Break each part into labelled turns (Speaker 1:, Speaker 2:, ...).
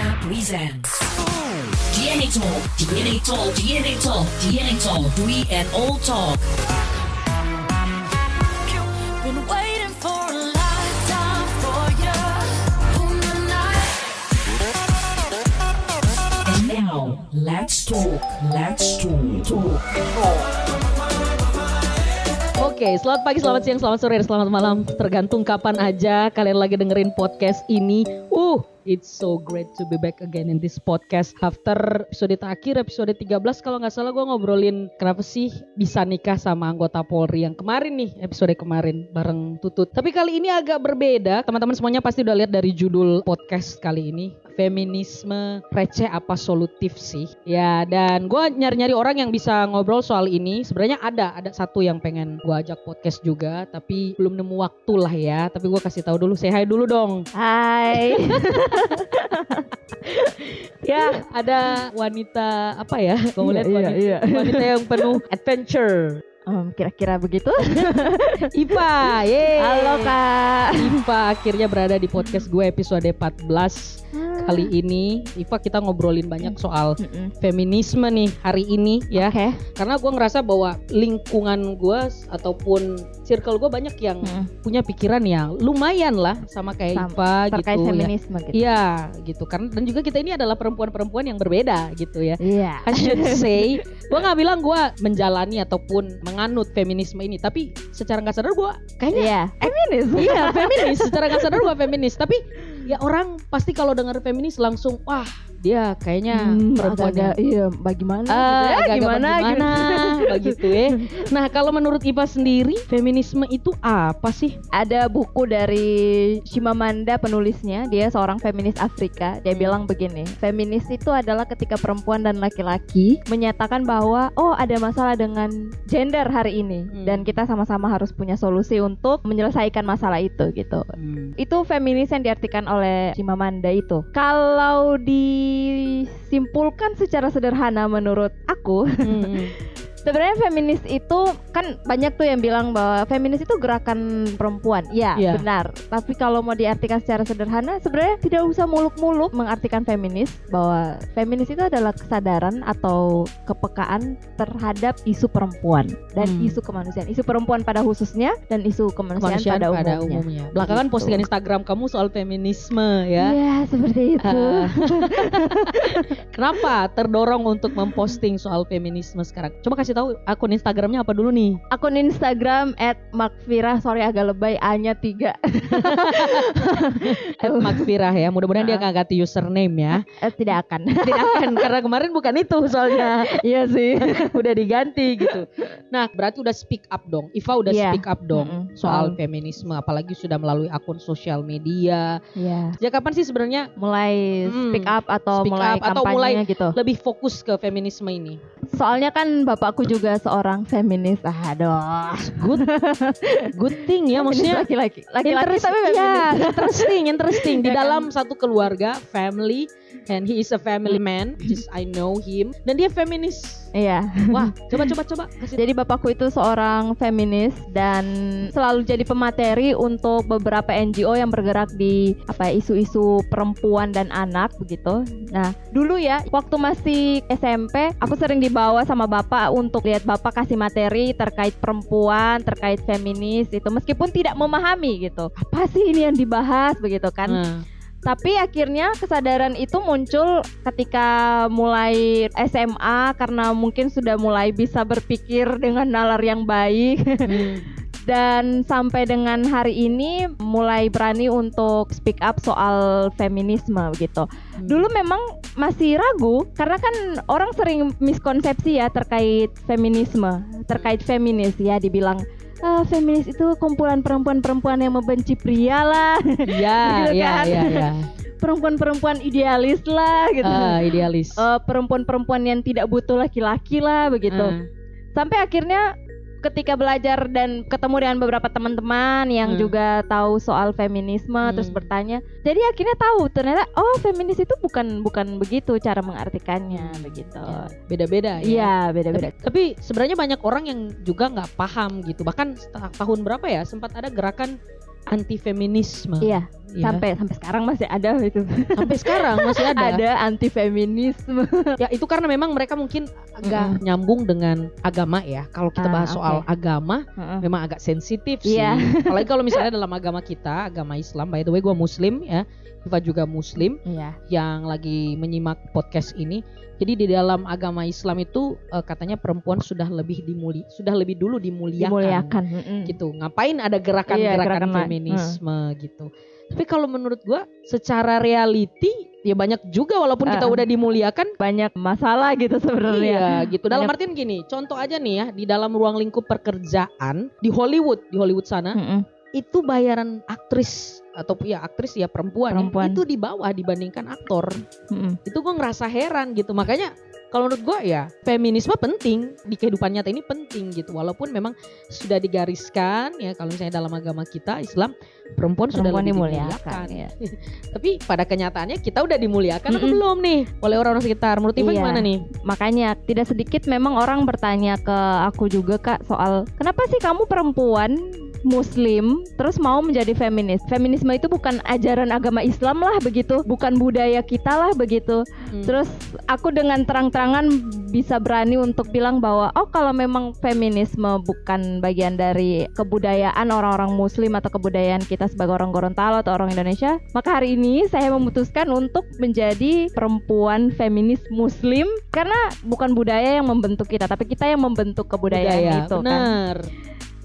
Speaker 1: Arena presents DNA Talk, DNA Talk, DNA Talk, DNA Talk, Dwi and Old Talk.
Speaker 2: Been waiting for a lifetime for you. Night.
Speaker 1: And now, let's talk, let's talk, talk.
Speaker 3: Oke, selamat pagi, selamat siang, selamat sore, dan selamat malam. Tergantung kapan aja kalian lagi dengerin podcast ini. Uh, it's so great to be back again in this podcast. After episode terakhir, episode 13, kalau nggak salah gue ngobrolin kenapa sih bisa nikah sama anggota Polri yang kemarin nih, episode kemarin bareng Tutut. Tapi kali ini agak berbeda. Teman-teman semuanya pasti udah lihat dari judul podcast kali ini. Feminisme receh apa solutif sih? Ya, dan gue nyari-nyari orang yang bisa ngobrol soal ini. Sebenarnya ada, ada satu yang pengen gue ajak podcast juga, tapi belum nemu waktu lah ya. Tapi gue kasih tahu dulu, say hi dulu dong.
Speaker 4: Hai.
Speaker 3: Ya, ada wanita apa ya? Kamu lihat
Speaker 4: Iya,
Speaker 3: wanita,
Speaker 4: iya, iya.
Speaker 3: wanita yang penuh adventure.
Speaker 4: Em, kira-kira begitu.
Speaker 3: Ipa, yeay.
Speaker 4: Halo Kak.
Speaker 3: Ipa akhirnya berada di podcast gue episode 14 kali ini. Ipa kita ngobrolin banyak soal
Speaker 4: Mm-mm.
Speaker 3: feminisme nih hari ini ya.
Speaker 4: Oke.
Speaker 3: Karena gue ngerasa bahwa lingkungan gue ataupun circle gue banyak yang
Speaker 4: Mm-mm.
Speaker 3: punya pikiran yang lumayan lah sama kayak
Speaker 4: Sama-
Speaker 3: Ipa
Speaker 4: Terkait
Speaker 3: gitu ya.
Speaker 4: feminisme gitu.
Speaker 3: Iya gitu kan dan juga kita ini adalah perempuan-perempuan yang berbeda gitu ya.
Speaker 4: Iya.
Speaker 3: I should say, gue nggak bilang gue menjalani ataupun menganut feminisme ini, tapi secara nggak sadar gue kayaknya
Speaker 4: Iya. Feminis.
Speaker 3: iya feminis. Secara nggak sadar gue feminis, tapi ya orang pasti kalau dengar feminis langsung wah dia kayaknya
Speaker 4: Hmm,
Speaker 3: perempuan yang
Speaker 4: agak-agak, iya, bagaimana?
Speaker 3: Ah,
Speaker 4: gitu ya?
Speaker 3: agak-agak
Speaker 4: gimana?
Speaker 3: bagaimana,
Speaker 4: gitu.
Speaker 3: begitu ya. Nah kalau menurut Ipa sendiri feminisme itu apa sih?
Speaker 4: Ada buku dari Shimamanda penulisnya, dia seorang feminis Afrika. Dia
Speaker 3: Hmm.
Speaker 4: bilang begini, feminis itu adalah ketika perempuan dan laki-laki menyatakan bahwa oh ada masalah dengan gender hari ini
Speaker 3: Hmm.
Speaker 4: dan kita sama-sama harus punya solusi untuk menyelesaikan masalah itu gitu. Itu feminis yang diartikan oleh Chimamanda itu. Kalau disimpulkan secara sederhana menurut aku,
Speaker 3: Hmm.
Speaker 4: sebenarnya feminis itu kan banyak tuh yang bilang bahwa feminis itu gerakan perempuan. Ya,
Speaker 3: Iya.
Speaker 4: benar. Tapi kalau mau diartikan secara sederhana, sebenarnya tidak usah muluk-muluk mengartikan feminis bahwa feminis itu adalah kesadaran atau kepekaan terhadap isu perempuan dan
Speaker 3: Hmm.
Speaker 4: isu kemanusiaan. Isu perempuan pada khususnya dan isu kemanusiaan,
Speaker 3: Kemanusiaan
Speaker 4: pada, umumnya.
Speaker 3: Belakangan
Speaker 4: Begitu.
Speaker 3: postingan Instagram kamu soal feminisme ya.
Speaker 4: Iya, seperti itu.
Speaker 3: Ah. Kenapa terdorong untuk memposting soal feminisme sekarang? Coba kasih tahu akun Instagramnya apa dulu nih?
Speaker 4: Akun Instagram @makfirah, sorry agak lebay A-nya 3.
Speaker 3: Makfirah ya. Mudah-mudahan dia nggak ganti username ya.
Speaker 4: Eh, tidak akan.
Speaker 3: Tidak akan karena kemarin bukan itu soalnya.
Speaker 4: Iya sih.
Speaker 3: udah diganti gitu. Nah, berarti udah speak up dong. Iva udah
Speaker 4: Iya.
Speaker 3: speak up dong
Speaker 4: Mm-mm.
Speaker 3: soal
Speaker 4: Soal-
Speaker 3: feminisme apalagi sudah melalui akun sosial media.
Speaker 4: Iya.
Speaker 3: Sejak kapan sih sebenarnya
Speaker 4: Mulai
Speaker 3: Hmm,
Speaker 4: speak up atau
Speaker 3: speak
Speaker 4: mulai
Speaker 3: up atau mulai
Speaker 4: gitu.
Speaker 3: lebih fokus ke feminisme ini?
Speaker 4: Soalnya kan bapakku juga seorang feminis. Ah, aduh.
Speaker 3: Good good thing ya maksudnya
Speaker 4: laki-laki. Laki-laki tapi feminis.
Speaker 3: ya, interesting, interesting. Di
Speaker 4: Ya kan?
Speaker 3: dalam satu keluarga, family, and he is a family man, just I know him. Dan dia feminis.
Speaker 4: Iya.
Speaker 3: Wah, coba coba coba kasih
Speaker 4: Jadi bapakku itu seorang feminis dan selalu jadi pemateri untuk beberapa NGO yang bergerak di apa ya, isu-isu perempuan dan anak begitu. Nah, dulu ya waktu masih SMP, aku sering dibawa sama bapak untuk lihat bapak kasih materi terkait perempuan, terkait feminis itu meskipun tidak memahami gitu. Apa sih ini yang dibahas begitu kan?
Speaker 3: Nah,
Speaker 4: Tapi akhirnya kesadaran itu muncul ketika mulai SMA karena mungkin sudah mulai bisa berpikir dengan nalar yang baik
Speaker 3: hmm.
Speaker 4: dan sampai dengan hari ini mulai berani untuk speak up soal feminisme gitu. Dulu memang masih ragu karena kan orang sering miskonsepsi ya terkait feminisme, terkait feminis ya dibilang "Ah, feminis itu kumpulan perempuan-perempuan yang membenci pria lah.
Speaker 3: Iya,
Speaker 4: Gitu
Speaker 3: iya,
Speaker 4: kan?
Speaker 3: iya, iya.
Speaker 4: perempuan-perempuan idealis lah gitu.
Speaker 3: Ah, idealis.
Speaker 4: Eh, perempuan-perempuan yang tidak butuh laki-laki lah begitu.
Speaker 3: Ah.
Speaker 4: Sampai akhirnya ketika belajar dan ketemu dengan beberapa teman-teman yang
Speaker 3: Hmm.
Speaker 4: juga tahu soal feminisme
Speaker 3: Hmm.
Speaker 4: terus bertanya. Jadi akhirnya tahu ternyata oh feminis itu bukan bukan begitu cara mengartikannya begitu.
Speaker 3: Ya, beda-beda ya.
Speaker 4: Iya, beda-beda.
Speaker 3: Tapi sebenarnya banyak orang yang juga nggak paham gitu. Bahkan tahun berapa ya sempat ada gerakan anti feminisme.
Speaker 4: Iya,
Speaker 3: Ya.
Speaker 4: sampai sampai sekarang masih ada itu.
Speaker 3: sampai sekarang masih ada.
Speaker 4: ada anti feminisme.
Speaker 3: Ya itu karena memang mereka mungkin agak nyambung dengan agama ya. Kalau kita
Speaker 4: Ah,
Speaker 3: bahas soal
Speaker 4: oke.
Speaker 3: agama memang agak sensitif sih.
Speaker 4: Iya.
Speaker 3: Apalagi kalau misalnya dalam agama kita, agama Islam. By the way, gue Muslim ya. Juga Muslim
Speaker 4: Iya.
Speaker 3: yang lagi menyimak podcast ini. Jadi di dalam agama Islam itu eh, katanya perempuan sudah lebih dimuli, sudah lebih dulu dimuliakan.
Speaker 4: Dimuliakan. mm-mm.
Speaker 3: Gitu. Ngapain ada gerakan-gerakan
Speaker 4: Iya, gerakan
Speaker 3: feminisme gitu. Tapi kalau menurut gua secara reality ya banyak juga walaupun kita
Speaker 4: Ah.
Speaker 3: udah dimuliakan
Speaker 4: Banyak masalah gitu sebenarnya.
Speaker 3: Iya gitu. Dalam
Speaker 4: Banyak-
Speaker 3: artian gini, contoh aja nih ya di dalam ruang lingkup pekerjaan di Hollywood, di Hollywood sana
Speaker 4: Mm-mm.
Speaker 3: itu bayaran aktris atau ya aktris ya perempuan, ya,
Speaker 4: Perempuan.
Speaker 3: itu di bawah dibandingkan aktor.
Speaker 4: Mm-mm.
Speaker 3: Itu gue ngerasa heran gitu. Makanya kalau menurut gue ya feminisme penting di kehidupan nyata ini penting gitu. Walaupun memang sudah digariskan ya kalau misalnya dalam agama kita Islam perempuan, sudah
Speaker 4: Perempuan
Speaker 3: lebih
Speaker 4: dimuliakan.
Speaker 3: dimuliakan.
Speaker 4: ya.
Speaker 3: Tapi pada kenyataannya kita udah dimuliakan atau
Speaker 4: Mm-mm.
Speaker 3: belum nih oleh orang-orang sekitar? Menurut Iva
Speaker 4: Iya.
Speaker 3: gimana nih?
Speaker 4: Makanya tidak sedikit memang orang bertanya ke aku juga kak soal kenapa sih kamu perempuan Muslim terus mau menjadi feminis. Feminisme itu bukan ajaran agama Islam lah begitu, bukan budaya kita lah begitu.
Speaker 3: Hmm.
Speaker 4: Terus aku dengan terang-terangan bisa berani untuk bilang bahwa oh kalau memang feminisme bukan bagian dari kebudayaan orang-orang muslim atau kebudayaan kita sebagai orang Gorontalo atau orang Indonesia, maka hari ini saya memutuskan untuk menjadi perempuan feminis muslim karena bukan budaya yang membentuk kita, tapi kita yang membentuk kebudayaan itu kan.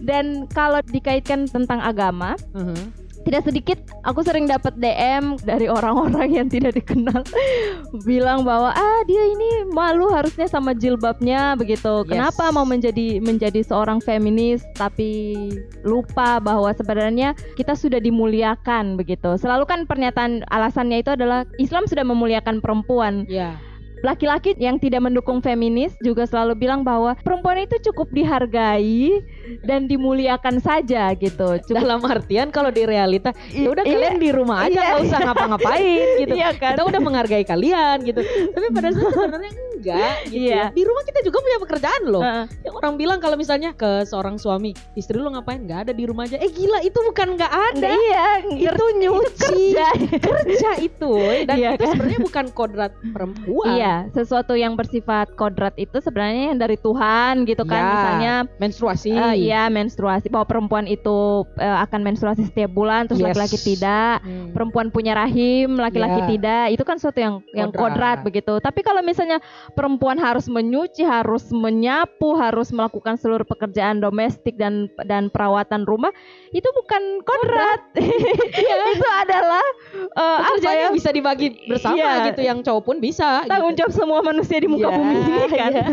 Speaker 4: Dan kalau dikaitkan tentang agama,
Speaker 3: Mhm.
Speaker 4: tidak sedikit aku sering dapat DM dari orang-orang yang tidak dikenal bilang bahwa ah dia ini malu harusnya sama jilbabnya begitu.
Speaker 3: Yes.
Speaker 4: Kenapa mau menjadi menjadi seorang feminis tapi lupa bahwa sebenarnya kita sudah dimuliakan begitu. Selalu kan pernyataan alasannya itu adalah Islam sudah memuliakan perempuan.
Speaker 3: Ya.
Speaker 4: Laki-laki yang tidak mendukung feminis juga selalu bilang bahwa perempuan itu cukup dihargai dan dimuliakan saja gitu. Cukup
Speaker 3: Dalam artian kalau di realita ya udah
Speaker 4: Iya.
Speaker 3: kalian di rumah aja
Speaker 4: Iya.
Speaker 3: nggak usah ngapa-ngapain gitu.
Speaker 4: Iya kan?
Speaker 3: Kita udah menghargai kalian gitu. Tapi pada saat sebenarnya gitu.
Speaker 4: Iya.
Speaker 3: ya. Di rumah kita juga punya pekerjaan loh.
Speaker 4: Heeh.
Speaker 3: Yang orang bilang kalau misalnya ke seorang suami, istri lu ngapain? Nggak ada di rumah aja. Eh gila itu bukan nggak ada.
Speaker 4: Iya,
Speaker 3: Itu nyuci
Speaker 4: kerja.
Speaker 3: kerja itu dan
Speaker 4: Iya
Speaker 3: itu
Speaker 4: kan?
Speaker 3: sebenarnya bukan kodrat perempuan.
Speaker 4: Iya, sesuatu yang bersifat kodrat itu sebenarnya yang dari Tuhan gitu kan.
Speaker 3: Ya,
Speaker 4: Misalnya
Speaker 3: menstruasi.
Speaker 4: eh, iya menstruasi bahwa perempuan itu eh, akan menstruasi setiap bulan terus
Speaker 3: Yes.
Speaker 4: laki-laki tidak.
Speaker 3: Hmm.
Speaker 4: Perempuan punya rahim, laki-laki
Speaker 3: Ya.
Speaker 4: tidak. Itu kan sesuatu yang yang
Speaker 3: Kodrat.
Speaker 4: kodrat begitu. Tapi kalau misalnya perempuan harus menyuci, harus menyapu, harus melakukan seluruh pekerjaan domestik dan dan perawatan rumah, itu bukan kodrat. itu adalah eh, apa ya?
Speaker 3: yang bisa dibagi bersama
Speaker 4: Iya.
Speaker 3: gitu yang cowok pun bisa
Speaker 4: tanggung
Speaker 3: gitu.
Speaker 4: jawab semua manusia di muka
Speaker 3: Iya,
Speaker 4: bumi ini kan.
Speaker 3: iya.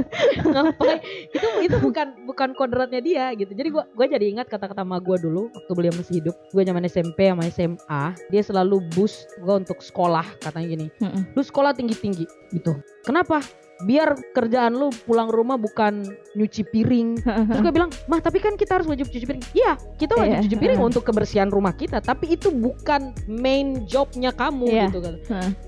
Speaker 3: Ngapain? itu itu bukan bukan kodratnya dia gitu. Jadi gua gua jadi ingat kata-kata ma gua dulu waktu beliau masih hidup. Gua zaman SMP sama SMA, dia selalu boost gua untuk sekolah katanya gini.
Speaker 4: Mm-mm.
Speaker 3: Lu sekolah tinggi-tinggi gitu. Kenapa? Biar kerjaan lu pulang rumah bukan nyuci piring. Terus gue bilang, mah tapi kan kita harus wajib cuci piring. Iya, kita wajib
Speaker 4: Iya,
Speaker 3: cuci piring untuk kebersihan rumah kita. Tapi itu bukan main jobnya kamu
Speaker 4: Iya.
Speaker 3: gitu kan.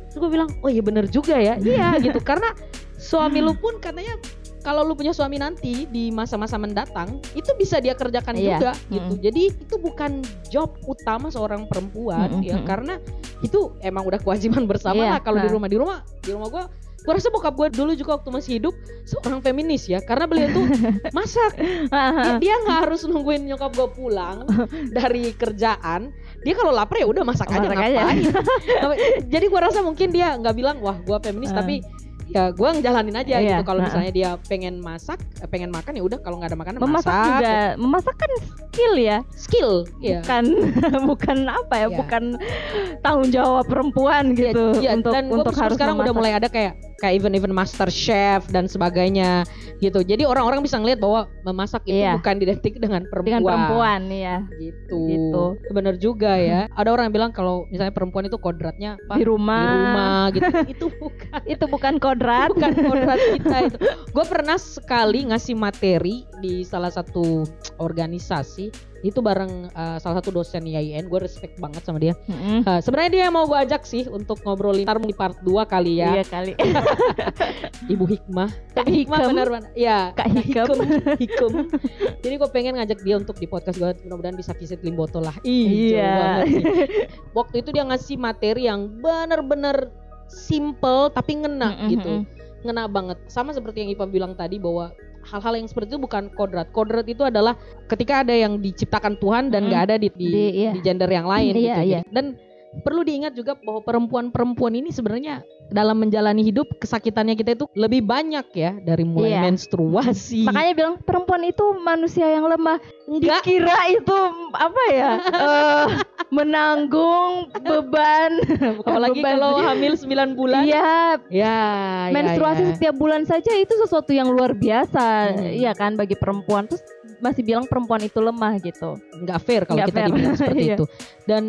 Speaker 3: Terus gue bilang, oh iya bener juga ya. iya gitu. Karena suami lu pun katanya kalau lu punya suami nanti di masa-masa mendatang itu bisa dia kerjakan
Speaker 4: Iya.
Speaker 3: juga gitu. Jadi itu bukan job utama seorang perempuan
Speaker 4: Mm-mm,
Speaker 3: ya karena itu emang udah kewajiban bersama
Speaker 4: Iya,
Speaker 3: lah kalau di
Speaker 4: nah.
Speaker 3: rumah di rumah di rumah gua gua rasa bokap gua dulu juga waktu masih hidup seorang feminis ya. Karena beliau tuh masak. Dia, dia nggak harus nungguin nyokap gua pulang dari kerjaan. Dia kalau lapar ya udah masak aja
Speaker 4: Masak aja.
Speaker 3: ngapain? Jadi gua rasa mungkin dia nggak bilang wah gua feminis
Speaker 4: Hmm.
Speaker 3: tapi ya gua ngejalanin aja
Speaker 4: Iya,
Speaker 3: gitu kalau
Speaker 4: nah.
Speaker 3: misalnya dia pengen masak eh, pengen makan ya udah kalau nggak ada makanan
Speaker 4: Memasak
Speaker 3: masak
Speaker 4: juga, memasak kan skill ya,
Speaker 3: skill ya
Speaker 4: bukan bukan apa ya,
Speaker 3: Iya.
Speaker 4: bukan tanggung jawab perempuan gitu
Speaker 3: Iya,
Speaker 4: untuk
Speaker 3: dan
Speaker 4: untuk harus
Speaker 3: sekarang udah
Speaker 4: memasak.
Speaker 3: mulai ada kayak kayak event-event master chef dan sebagainya gitu. Jadi orang-orang bisa ngeliat bahwa memasak itu
Speaker 4: Iya.
Speaker 3: bukan identik dengan perempuan.
Speaker 4: dengan perempuan ya
Speaker 3: Gitu.
Speaker 4: Gitu.
Speaker 3: Bener juga ya. Ada orang yang bilang kalau misalnya perempuan itu kodratnya apa?
Speaker 4: di rumah,
Speaker 3: Di rumah gitu. itu bukan
Speaker 4: itu bukan kodrat
Speaker 3: bukan kodrat kita itu. Gue pernah sekali ngasih materi di salah satu organisasi itu bareng uh, salah satu dosen IAIN gue respect banget sama dia
Speaker 4: Mm-mm.
Speaker 3: Uh, sebenarnya dia mau gue ajak sih untuk ngobrolin ntar di part 2 kali ya
Speaker 4: Iya kali.
Speaker 3: Ibu Hikmah
Speaker 4: Kak
Speaker 3: Hikmah
Speaker 4: Hikem.
Speaker 3: bener bener ya
Speaker 4: Kak Hikem.
Speaker 3: Hikem jadi gue pengen ngajak dia untuk di podcast gue mudah-mudahan bisa visit Limboto lah
Speaker 4: Iya.
Speaker 3: sih. waktu itu dia ngasih materi yang bener-bener simple tapi ngena
Speaker 4: Mm-mm,
Speaker 3: gitu
Speaker 4: mm-mm.
Speaker 3: ngena banget sama seperti yang Ipa bilang tadi bahwa hal-hal yang seperti itu bukan kodrat kodrat itu adalah ketika ada yang diciptakan Tuhan dan nggak ada di di,
Speaker 4: Di- iya.
Speaker 3: di gender yang lain
Speaker 4: Iya,
Speaker 3: gitu. Jadi- dan perlu diingat juga bahwa perempuan-perempuan ini sebenarnya dalam menjalani hidup kesakitannya kita itu lebih banyak ya dari mulai
Speaker 4: Iya.
Speaker 3: menstruasi
Speaker 4: Makanya bilang perempuan itu manusia yang lemah.
Speaker 3: enggak
Speaker 4: Dikira itu apa ya? eh, menanggung beban.
Speaker 3: Apalagi
Speaker 4: beban
Speaker 3: kalau hamil 9 bulan
Speaker 4: Iya,
Speaker 3: ya
Speaker 4: menstruasi
Speaker 3: ya, ya.
Speaker 4: setiap bulan saja itu sesuatu yang luar biasa,
Speaker 3: Hmm.
Speaker 4: iya kan bagi perempuan. Terus masih bilang perempuan itu lemah gitu.
Speaker 3: nggak fair kalau
Speaker 4: Nggak
Speaker 3: kita
Speaker 4: fair.
Speaker 3: dibilang seperti
Speaker 4: Iya.
Speaker 3: itu dan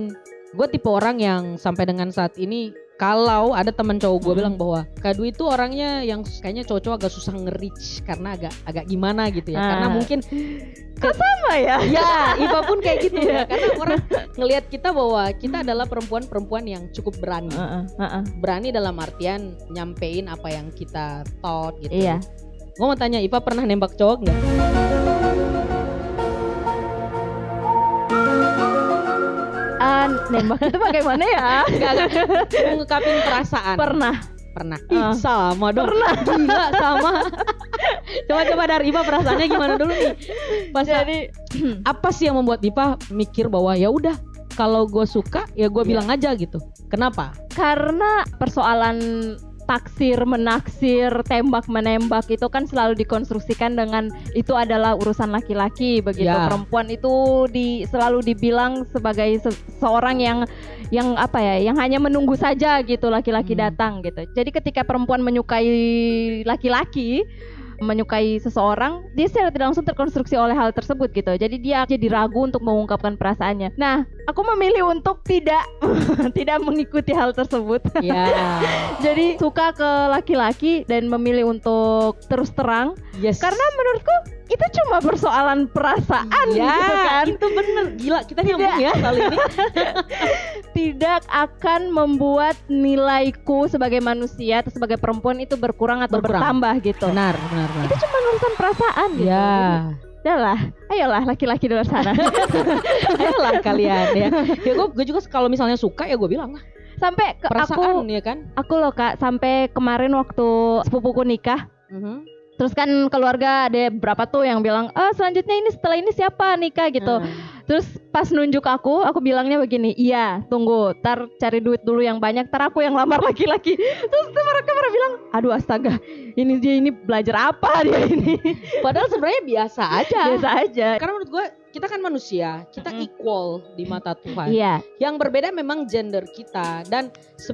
Speaker 3: gue tipe orang yang sampai dengan saat ini kalau ada teman cowok gue
Speaker 4: Mm.
Speaker 3: bilang bahwa Kadu itu orangnya yang kayaknya cowok-cowok agak susah nge-reach karena agak agak gimana gitu ya karena
Speaker 4: Ah.
Speaker 3: mungkin
Speaker 4: Sama ya?
Speaker 3: ya Iva pun kayak gitu
Speaker 4: Iya.
Speaker 3: ya karena orang ngelihat kita bahwa kita adalah perempuan-perempuan yang cukup berani
Speaker 4: Heeh, heeh.
Speaker 3: berani dalam artian nyampein apa yang kita thought gitu
Speaker 4: Iya.
Speaker 3: gue mau tanya Iva pernah nembak cowok nggak
Speaker 4: nembak itu bagaimana ya?
Speaker 3: Nggak, nggak. ngungkapin perasaan
Speaker 4: Pernah.
Speaker 3: pernah Ih,
Speaker 4: Ah.
Speaker 3: sama dong gila sama coba-coba dari Ipa perasaannya gimana dulu nih pas
Speaker 4: Jadi
Speaker 3: apa sih yang membuat Ipa mikir bahwa ya udah kalau gue suka ya gue
Speaker 4: Iya.
Speaker 3: bilang aja gitu kenapa
Speaker 4: karena persoalan taksir menaksir tembak menembak itu kan selalu dikonstruksikan dengan itu adalah urusan laki-laki begitu
Speaker 3: Ya.
Speaker 4: perempuan itu di selalu dibilang sebagai se- seorang yang yang apa ya yang hanya menunggu saja gitu laki-laki
Speaker 3: Hmm.
Speaker 4: datang gitu jadi ketika perempuan menyukai laki-laki menyukai seseorang dia secara tidak langsung terkonstruksi oleh hal tersebut gitu. Jadi dia jadi ragu untuk mengungkapkan perasaannya. Nah aku memilih untuk tidak tidak mengikuti hal tersebut.
Speaker 3: Ya.
Speaker 4: Jadi suka ke laki-laki dan memilih untuk terus terang.
Speaker 3: Yes.
Speaker 4: Karena menurutku itu cuma persoalan perasaan
Speaker 3: ya
Speaker 4: gitu kan?
Speaker 3: itu bener. Gila kita nyambung ya kali ini.
Speaker 4: Tidak akan membuat nilaiku sebagai manusia atau sebagai perempuan itu berkurang atau
Speaker 3: Berkurang.
Speaker 4: bertambah gitu.
Speaker 3: Benar benar benar.
Speaker 4: Itu cuma urusan perasaan gitu.
Speaker 3: Ya
Speaker 4: Udah lah, ayolah laki-laki di luar sana.
Speaker 3: ayolah kalian ya. Ya gue gue juga kalau misalnya suka ya gue bilang lah.
Speaker 4: Sampai ke
Speaker 3: perasaan
Speaker 4: aku,
Speaker 3: ya kan?
Speaker 4: Aku loh kak, sampai kemarin waktu sepupuku nikah,
Speaker 3: Mhm.
Speaker 4: Terus kan keluarga ada berapa tuh yang bilang, ah selanjutnya ini setelah ini siapa nikah gitu.
Speaker 3: Hmm.
Speaker 4: Terus pas nunjuk aku, aku bilangnya begini, iya tunggu, tar cari duit dulu yang banyak, tar aku yang lamar laki-laki. Terus mereka pada bilang, aduh astaga, ini dia ini belajar apa dia ini?
Speaker 3: padahal sebenarnya biasa aja
Speaker 4: Biasa aja.
Speaker 3: karena menurut gue kita kan manusia kita equal di mata Tuhan
Speaker 4: Iya,
Speaker 3: yang berbeda memang gender kita dan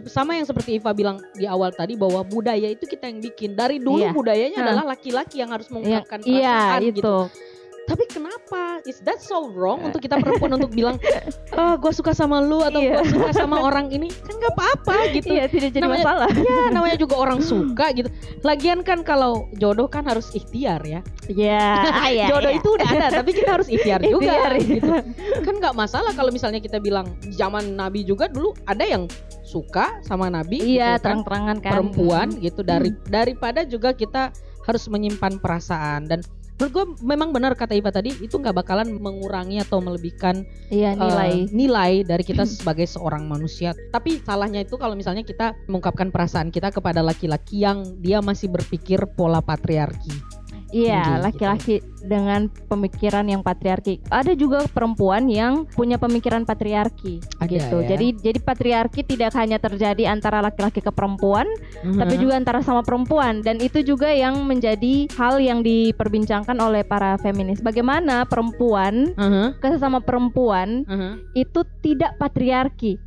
Speaker 3: sama yang seperti Iva bilang di awal tadi bahwa budaya itu kita yang bikin dari dulu
Speaker 4: Iya.
Speaker 3: budayanya
Speaker 4: Hah.
Speaker 3: adalah laki-laki yang harus
Speaker 4: iya,
Speaker 3: mengungkapkan
Speaker 4: iya
Speaker 3: perasaan
Speaker 4: itu.
Speaker 3: gitu tapi kenapa is that so wrong untuk kita perempuan untuk bilang ah gue suka sama lu atau
Speaker 4: Iya.
Speaker 3: gue suka sama orang ini kan nggak apa-apa gitu
Speaker 4: Iya, tidak jadi
Speaker 3: Namanya-
Speaker 4: masalah.
Speaker 3: ya namanya juga orang suka gitu lagian kan kalau jodoh kan harus ikhtiar ya
Speaker 4: Iya, ah, iya,
Speaker 3: jodoh
Speaker 4: iya.
Speaker 3: itu udah ada tapi kita harus ikhtiar juga
Speaker 4: Ikhtiar, iya.
Speaker 3: gitu kan nggak masalah kalau misalnya kita bilang zaman nabi juga dulu ada yang suka sama nabi
Speaker 4: Iya,
Speaker 3: gitu kan,
Speaker 4: terang-terangan kan.
Speaker 3: perempuan gitu dari daripada juga kita harus menyimpan perasaan dan menurut gue memang benar kata Iva tadi itu nggak bakalan mengurangi atau melebihkan
Speaker 4: Iya, nilai.
Speaker 3: eh, nilai dari kita sebagai seorang manusia tapi salahnya itu kalau misalnya kita mengungkapkan perasaan kita kepada laki-laki yang dia masih berpikir pola patriarki
Speaker 4: Iya, laki-laki dengan pemikiran yang patriarki. Ada juga perempuan yang punya pemikiran patriarki
Speaker 3: Ada
Speaker 4: gitu.
Speaker 3: ya.
Speaker 4: Jadi jadi patriarki tidak hanya terjadi antara laki-laki ke perempuan, tapi
Speaker 3: Mhm.
Speaker 4: juga antara sama perempuan dan itu juga yang menjadi hal yang diperbincangkan oleh para feminis. Bagaimana perempuan
Speaker 3: Mhm,
Speaker 4: ke sesama perempuan
Speaker 3: mhm.
Speaker 4: itu tidak patriarki.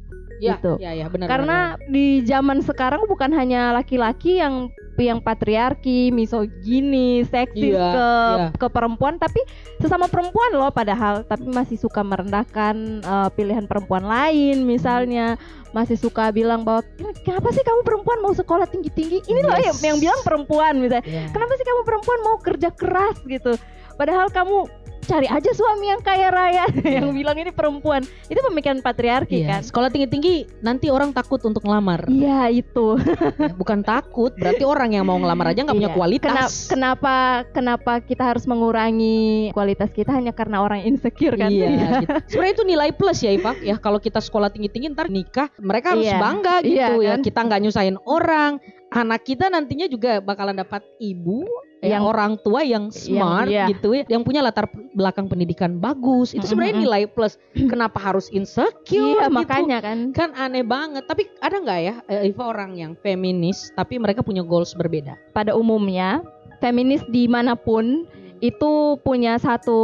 Speaker 3: Ya,
Speaker 4: Gitu.
Speaker 3: ya, ya, benar.
Speaker 4: Karena di zaman sekarang bukan hanya laki-laki yang yang patriarki, misogini, seksis
Speaker 3: Iya,
Speaker 4: ke
Speaker 3: iya.
Speaker 4: ke perempuan, tapi sesama perempuan loh padahal, tapi masih suka merendahkan eh, pilihan perempuan lain, misalnya masih suka bilang bahwa kenapa sih kamu perempuan mau sekolah tinggi-tinggi? Ini loh yang,
Speaker 3: Yes.
Speaker 4: yang bilang perempuan misalnya.
Speaker 3: Ya.
Speaker 4: Kenapa sih kamu perempuan mau kerja keras gitu? Padahal kamu cari aja suami yang kaya raya yang bilang ini perempuan. Itu pemikiran patriarki
Speaker 3: Iya,
Speaker 4: kan.
Speaker 3: sekolah tinggi-tinggi nanti orang takut untuk ngelamar.
Speaker 4: Iya itu.
Speaker 3: Ya, bukan takut, berarti orang yang mau ngelamar aja nggak punya
Speaker 4: Iya.
Speaker 3: kualitas.
Speaker 4: Kena- kenapa kenapa kita harus mengurangi kualitas kita hanya karena orang insecure kan?
Speaker 3: Iya, gitu. Sebenarnya itu nilai plus ya, Ipak. Ya kalau kita sekolah tinggi-tinggi ntar nikah, mereka harus
Speaker 4: Iya.
Speaker 3: bangga gitu
Speaker 4: Iya,
Speaker 3: ya.
Speaker 4: kan?
Speaker 3: Kita nggak nyusahin orang. Anak kita nantinya juga bakalan dapat ibu yang
Speaker 4: Yang-
Speaker 3: orang tua yang smart
Speaker 4: iya.
Speaker 3: gitu ya, yang punya latar belakang pendidikan bagus. Itu sebenarnya nilai plus. Kenapa harus insecure?
Speaker 4: Iya
Speaker 3: gitu?
Speaker 4: makanya kan.
Speaker 3: Kan aneh banget. Tapi ada nggak ya, eh, Iva orang yang feminis, tapi mereka punya goals berbeda?
Speaker 4: Pada umumnya feminis di mana pun itu punya satu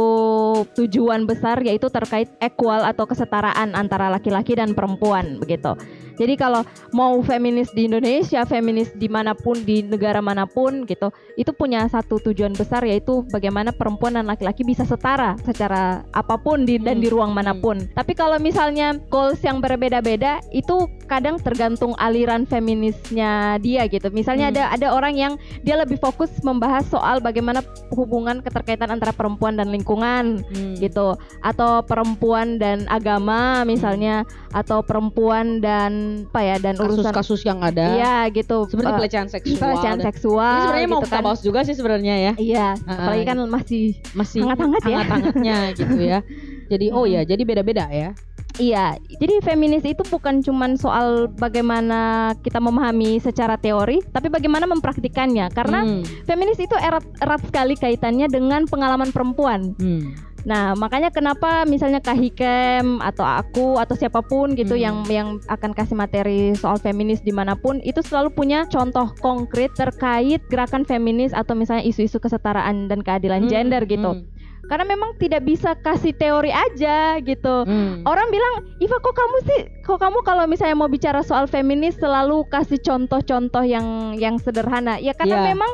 Speaker 4: tujuan besar yaitu terkait equal atau kesetaraan antara laki-laki dan perempuan begitu. Jadi kalau mau feminis di Indonesia, feminis di mana pun di negara mana pun gitu, itu punya satu tujuan besar yaitu bagaimana perempuan dan laki-laki bisa setara secara apa pun di, dan di ruang mana pun. Tapi kalau misalnya goals yang berbeda-beda itu kadang tergantung aliran feminisnya dia gitu. Misalnya
Speaker 3: Hmm.
Speaker 4: ada ada orang yang dia lebih fokus membahas soal bagaimana hubungan keterkaitan antara perempuan dan lingkungan
Speaker 3: Hmm.
Speaker 4: gitu atau perempuan dan agama misalnya atau perempuan dan apa ya dan urusan
Speaker 3: Kasus-kasus yang ada.
Speaker 4: iya gitu
Speaker 3: Seperti
Speaker 4: eh,
Speaker 3: pelecehan seksual.
Speaker 4: pelecehan
Speaker 3: dan-
Speaker 4: seksual
Speaker 3: Ini sebenarnya mau
Speaker 4: gitu
Speaker 3: kita
Speaker 4: kan.
Speaker 3: bahas juga sih sebenarnya ya.
Speaker 4: iya
Speaker 3: Ah,
Speaker 4: apalagi kan masih
Speaker 3: Masih
Speaker 4: Hangat-hangat ya.
Speaker 3: hangat-hangatnya gitu ya. Jadi oh ya, jadi beda-beda ya.
Speaker 4: Iya, jadi feminis itu bukan cuman soal bagaimana kita memahami secara teori, tapi bagaimana mempraktikannya. Karena
Speaker 3: Hmm.
Speaker 4: feminis itu erat erat sekali kaitannya dengan pengalaman perempuan.
Speaker 3: Hmm.
Speaker 4: Nah, makanya kenapa misalnya Kak Hikem atau aku atau siapa pun gitu
Speaker 3: Hmm.
Speaker 4: yang yang akan kasih materi soal feminis di mana pun itu selalu punya contoh konkret terkait gerakan feminis atau misalnya isu-isu kesetaraan dan keadilan
Speaker 3: Hmm,
Speaker 4: gender gitu.
Speaker 3: hmm,
Speaker 4: Karena memang tidak bisa kasih teori aja gitu.
Speaker 3: hmm.
Speaker 4: Orang bilang, Iva kok kamu sih, kok kamu kalau misalnya mau bicara soal feminis selalu kasih contoh-contoh yang yang sederhana. Ya karena
Speaker 3: Iya.
Speaker 4: memang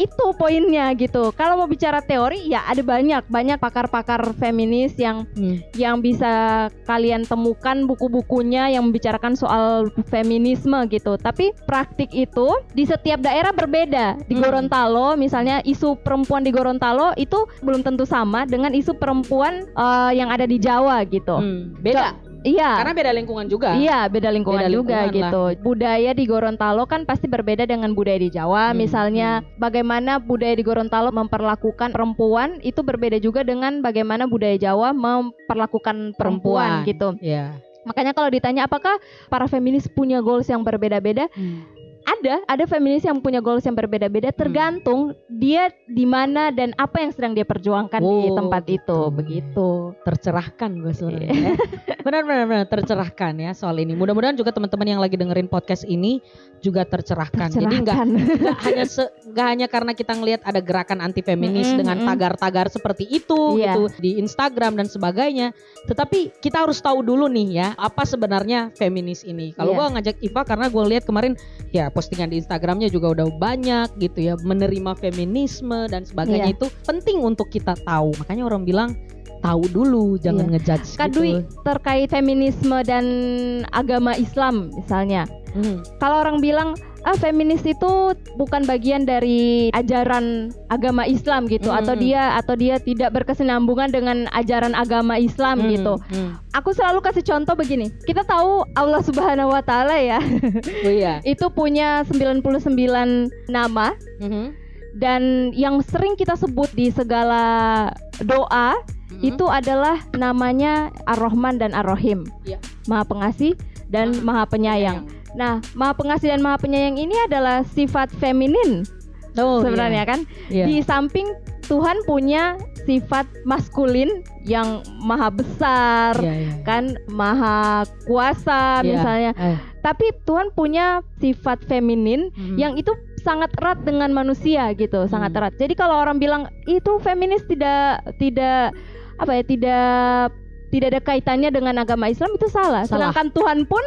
Speaker 4: itu poinnya gitu. Kalau mau bicara teori, ya ada banyak banyak pakar-pakar feminis yang
Speaker 3: Hmm.
Speaker 4: yang bisa kalian temukan buku-bukunya yang membicarakan soal feminisme gitu. Tapi praktik itu di setiap daerah berbeda. Di
Speaker 3: Hmm.
Speaker 4: Gorontalo misalnya isu perempuan di Gorontalo itu belum tentu sama dengan isu perempuan eh, yang ada di Jawa gitu.
Speaker 3: Hmm. Beda.
Speaker 4: Iya.
Speaker 3: Karena beda lingkungan juga.
Speaker 4: Iya, beda lingkungan
Speaker 3: Beda
Speaker 4: juga
Speaker 3: lingkungan
Speaker 4: gitu. Budaya di Gorontalo kan pasti berbeda dengan budaya di Jawa.
Speaker 3: Hmm,
Speaker 4: Misalnya bagaimana budaya di Gorontalo memperlakukan perempuan itu berbeda juga dengan bagaimana budaya Jawa memperlakukan perempuan,
Speaker 3: Perempuan.
Speaker 4: gitu.
Speaker 3: Iya.
Speaker 4: Makanya kalau ditanya apakah para feminis punya goals yang berbeda-beda?
Speaker 3: Hmm.
Speaker 4: Ada, ada feminis yang punya goals yang berbeda-beda tergantung dia di mana dan apa yang sedang dia perjuangkan di
Speaker 3: Oh,
Speaker 4: tempat
Speaker 3: gitu.
Speaker 4: itu, begitu.
Speaker 3: tercerahkan gue sebenarnya. ya. Benar-benar benar, tercerahkan ya soal ini. Mudah-mudahan juga teman-teman yang lagi dengerin podcast ini juga tercerahkan. Jadi nggak
Speaker 4: Tercerahkan.
Speaker 3: hanya se- nggak hanya karena kita ngelihat ada gerakan anti feminis
Speaker 4: Mm-mm,
Speaker 3: dengan
Speaker 4: mm-mm.
Speaker 3: tagar-tagar seperti itu
Speaker 4: Iya.
Speaker 3: gitu di Instagram dan sebagainya. Tetapi kita harus tahu dulu nih ya apa sebenarnya feminis ini. Kalau
Speaker 4: Iya.
Speaker 3: gua ngajak Iva karena gue lihat kemarin ya postingan di Instagramnya juga udah banyak gitu ya menerima feminisme dan sebagainya
Speaker 4: Iya.
Speaker 3: itu penting untuk kita tahu. Makanya orang bilang tahu dulu jangan ngejudge
Speaker 4: Kak Dwi,
Speaker 3: gitu.
Speaker 4: terkait feminisme dan agama Islam misalnya.
Speaker 3: Hmm.
Speaker 4: Kalau orang bilang ah feminis itu bukan bagian dari ajaran agama Islam gitu
Speaker 3: Hmm.
Speaker 4: atau dia atau dia tidak berkesinambungan dengan ajaran agama Islam
Speaker 3: Hmm,
Speaker 4: gitu.
Speaker 3: hmm.
Speaker 4: Aku selalu kasih contoh begini. Kita tahu Allah Subhanahu wa taala ya,
Speaker 3: Oh iya.
Speaker 4: itu punya 99 nama
Speaker 3: Mhm.
Speaker 4: dan yang sering kita sebut di segala doa
Speaker 3: Mhm.
Speaker 4: itu adalah namanya Ar-Rahman dan Ar-Rahim.
Speaker 3: Iya.
Speaker 4: Maha Pengasih dan Maha Penyayang. Nah, Maha Pengasih dan Maha Penyayang ini adalah sifat feminin
Speaker 3: Oh,
Speaker 4: sebenarnya kan.
Speaker 3: iya.
Speaker 4: Di samping Tuhan punya sifat maskulin yang maha besar,
Speaker 3: Iya, iya.
Speaker 4: kan maha kuasa
Speaker 3: Iya.
Speaker 4: misalnya.
Speaker 3: Eh.
Speaker 4: Tapi Tuhan punya sifat feminin
Speaker 3: Mhm.
Speaker 4: yang itu sangat erat dengan manusia gitu, sangat
Speaker 3: Hmm.
Speaker 4: erat. Jadi kalau orang bilang itu feminis tidak tidak apa ya, tidak tidak ada kaitannya dengan agama Islam itu salah.
Speaker 3: Salah.
Speaker 4: Sedangkan Tuhan pun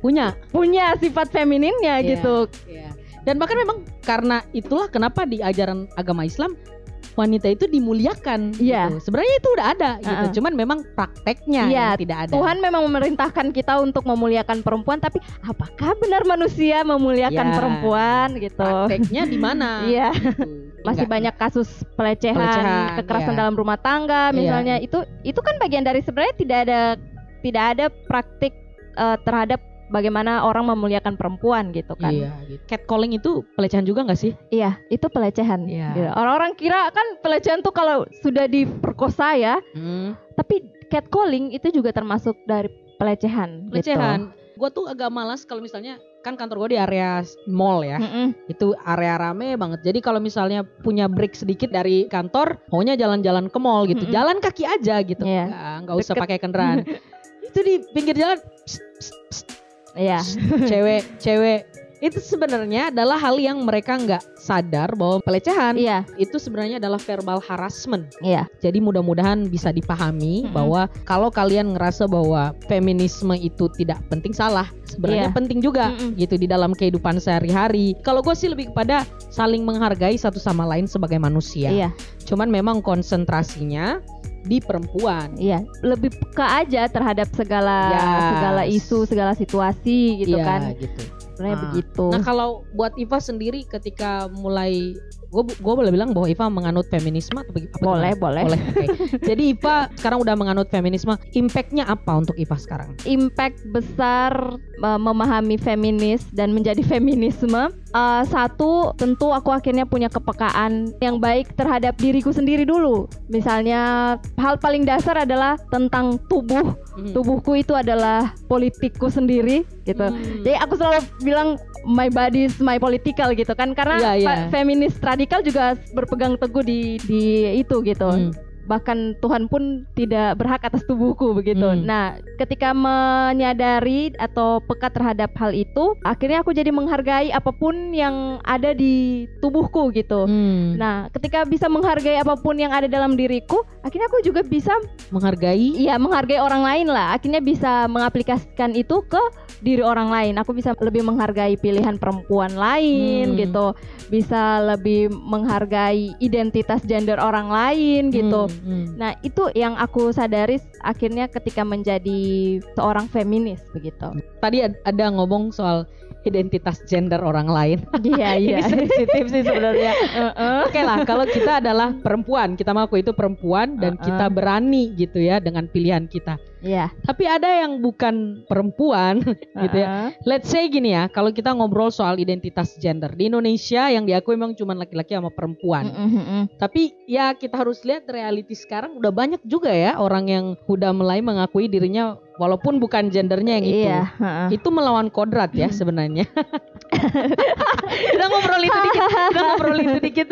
Speaker 3: punya
Speaker 4: punya sifat femininnya
Speaker 3: Iya.
Speaker 4: gitu.
Speaker 3: Iya. Dan bahkan memang karena itulah kenapa di ajaran agama Islam wanita itu dimuliakan.
Speaker 4: Iya.
Speaker 3: gitu. Sebenarnya itu udah ada gitu.
Speaker 4: Uh-uh.
Speaker 3: Cuman memang prakteknya
Speaker 4: Iya,
Speaker 3: yang tidak ada.
Speaker 4: Tuhan memang memerintahkan kita untuk memuliakan perempuan, tapi apakah benar manusia memuliakan
Speaker 3: Ya.
Speaker 4: perempuan gitu?
Speaker 3: prakteknya di mana?
Speaker 4: Iya.
Speaker 3: gitu.
Speaker 4: Masih
Speaker 3: Enggak.
Speaker 4: banyak kasus pelecehan,
Speaker 3: Pelecehan,
Speaker 4: kekerasan
Speaker 3: iya.
Speaker 4: dalam rumah tangga
Speaker 3: Iya.
Speaker 4: misalnya itu itu kan bagian dari sebenarnya tidak ada tidak ada praktik eh, terhadap bagaimana orang memuliakan perempuan gitu kan.
Speaker 3: Iya, gitu. Catcalling itu pelecehan juga nggak sih?
Speaker 4: Iya, itu pelecehan.
Speaker 3: Iya.
Speaker 4: Gitu. Orang-orang kira kan pelecehan tuh kalau sudah diperkosa ya,
Speaker 3: Hmm.
Speaker 4: tapi catcalling itu juga termasuk dari pelecehan. gitu.
Speaker 3: Pelecehan. Gue tuh agak malas kalau misalnya kan kantor gue di area mall ya.
Speaker 4: Mm-mm.
Speaker 3: Itu area rame banget. Jadi kalau misalnya punya break sedikit dari kantor, maunya jalan-jalan ke mall gitu.
Speaker 4: Mm-mm.
Speaker 3: Jalan kaki aja gitu.
Speaker 4: Iya.
Speaker 3: Nggak, nggak usah pakai kendaraan. itu di pinggir jalan psst, psst, psst,
Speaker 4: Iya.
Speaker 3: cewek cewek itu sebenarnya adalah hal yang mereka nggak sadar bahwa pelecehan
Speaker 4: Iya,
Speaker 3: itu sebenarnya adalah verbal harassment.
Speaker 4: iya.
Speaker 3: Jadi mudah-mudahan bisa dipahami
Speaker 4: Mm-mm.
Speaker 3: bahwa kalau kalian ngerasa bahwa feminisme itu tidak penting salah, sebenarnya
Speaker 4: Iya.
Speaker 3: penting juga
Speaker 4: Mm-mm.
Speaker 3: gitu di dalam kehidupan sehari-hari. Kalau gue sih lebih kepada saling menghargai satu sama lain sebagai manusia.
Speaker 4: Iya,
Speaker 3: Cuman memang konsentrasinya di perempuan.
Speaker 4: iya. Lebih peka aja terhadap segala
Speaker 3: Yes.
Speaker 4: segala isu, segala situasi gitu
Speaker 3: Iya,
Speaker 4: kan.
Speaker 3: gitu.
Speaker 4: Sebenarnya
Speaker 3: Ah.
Speaker 4: begitu.
Speaker 3: Nah kalau buat Iva sendiri ketika mulai gue gue boleh bilang bahwa Iva menganut feminisme atau apa
Speaker 4: boleh,
Speaker 3: gimana?
Speaker 4: boleh.
Speaker 3: Boleh. oke. Jadi Iva sekarang udah menganut feminisme. Impactnya apa untuk Iva sekarang?
Speaker 4: impact besar memahami feminis dan menjadi feminisme uh, satu tentu aku akhirnya punya kepekaan yang baik terhadap diriku sendiri dulu misalnya hal paling dasar adalah tentang tubuh
Speaker 3: Hmm.
Speaker 4: tubuhku itu adalah politikku sendiri gitu
Speaker 3: Hmm.
Speaker 4: jadi aku selalu bilang my body is my political gitu kan karena
Speaker 3: Iya, iya.
Speaker 4: pa- feminis radikal juga berpegang teguh di di itu gitu
Speaker 3: Hmm.
Speaker 4: Bahkan Tuhan pun tidak berhak atas tubuhku begitu.
Speaker 3: Hmm.
Speaker 4: Nah, ketika menyadari atau peka terhadap hal itu, akhirnya aku jadi menghargai apa pun yang ada di tubuhku gitu.
Speaker 3: Hmm.
Speaker 4: Nah, ketika bisa menghargai apa pun yang ada dalam diriku, akhirnya aku juga bisa
Speaker 3: menghargai
Speaker 4: iya menghargai orang lain lah. Akhirnya bisa mengaplikasikan itu ke diri orang lain. Aku bisa lebih menghargai pilihan perempuan lain
Speaker 3: Hmm.
Speaker 4: gitu. Bisa lebih menghargai identitas gender orang lain gitu.
Speaker 3: Hmm, hmm.
Speaker 4: Nah, itu yang aku sadari akhirnya ketika menjadi seorang feminis begitu.
Speaker 3: Tadi ad- ada ngomong soal identitas gender orang lain.
Speaker 4: Iya, iya.
Speaker 3: Ini sensitif sih sebenarnya. Oke lah, kalau kita adalah perempuan, kita mengaku itu perempuan dan
Speaker 4: Uh-uh.
Speaker 3: kita berani gitu ya dengan pilihan kita.
Speaker 4: Iya.
Speaker 3: Tapi ada yang bukan perempuan gitu ya. Let's say gini ya, kalau kita ngobrol soal identitas gender di Indonesia yang diakui memang cuma laki-laki sama perempuan.
Speaker 4: Mm-mm, mm-mm.
Speaker 3: Tapi ya kita harus lihat reality sekarang udah banyak juga ya orang yang udah mulai mengakui dirinya walaupun bukan gendernya yang itu.
Speaker 4: Iya.
Speaker 3: Itu melawan kodrat ya sebenarnya. kita ngobrol itu dikit, kita ngobrol itu dikit.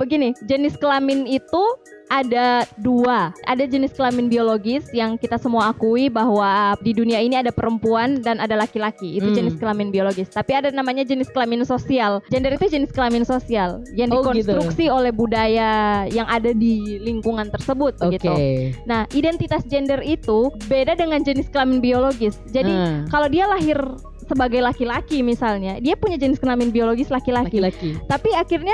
Speaker 4: Begini, jenis kelamin itu ada dua. Ada jenis kelamin biologis yang kita semua akui bahwa di dunia ini ada perempuan dan ada laki-laki. Itu
Speaker 3: Hmm.
Speaker 4: jenis kelamin biologis. Tapi ada namanya jenis kelamin sosial. Gender itu jenis kelamin sosial yang
Speaker 3: Oh, gitu.
Speaker 4: dikonstruksi oleh budaya yang ada di lingkungan tersebut
Speaker 3: Oke.
Speaker 4: begitu. Nah, identitas gender itu beda dengan jenis kelamin biologis. Jadi
Speaker 3: Hmm.
Speaker 4: kalau dia lahir sebagai laki-laki misalnya, dia punya jenis kelamin biologis laki-laki. Tapi akhirnya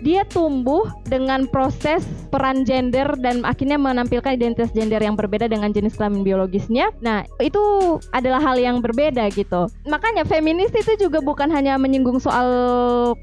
Speaker 4: dia tumbuh dengan proses peran gender dan akhirnya menampilkan identitas gender yang berbeda dengan jenis kelamin biologisnya. Nah, itu adalah hal yang berbeda gitu. Makanya feminis itu juga bukan hanya menyinggung soal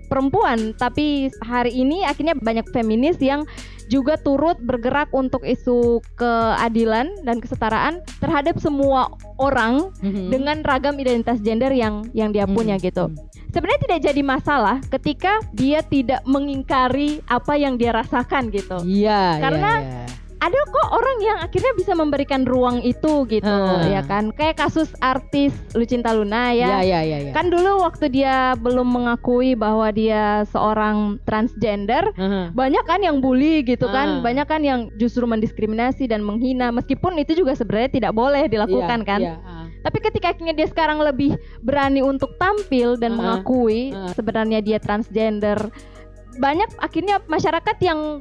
Speaker 4: perempuan, tapi hari ini akhirnya banyak feminis yang juga turut bergerak untuk isu keadilan dan kesetaraan terhadap semua orang
Speaker 3: Mhm.
Speaker 4: dengan ragam identitas gender yang yang dia
Speaker 3: Hmm,
Speaker 4: punya gitu.
Speaker 3: hmm.
Speaker 4: Sebenarnya tidak jadi masalah ketika dia tidak mengingkari apa yang dia rasakan gitu.
Speaker 3: Iya,
Speaker 4: Karena
Speaker 3: iya, iya.
Speaker 4: Ada kok orang yang akhirnya bisa memberikan ruang itu gitu,
Speaker 3: Hmm.
Speaker 4: ya kan? Kayak kasus artis Lucinta Luna
Speaker 3: Iya,
Speaker 4: ya.
Speaker 3: iya, iya, iya.
Speaker 4: Kan dulu waktu dia belum mengakui bahwa dia seorang transgender,
Speaker 3: Heeh.
Speaker 4: banyak kan yang bully gitu kan,
Speaker 3: Ah.
Speaker 4: banyak kan yang justru mendiskriminasi dan menghina meskipun itu juga sebenarnya tidak boleh dilakukan
Speaker 3: Iya,
Speaker 4: kan.
Speaker 3: iya, ah.
Speaker 4: Tapi ketika akhirnya dia sekarang lebih berani untuk tampil dan
Speaker 3: Ah,
Speaker 4: mengakui
Speaker 3: ah.
Speaker 4: sebenarnya dia transgender, banyak akhirnya masyarakat yang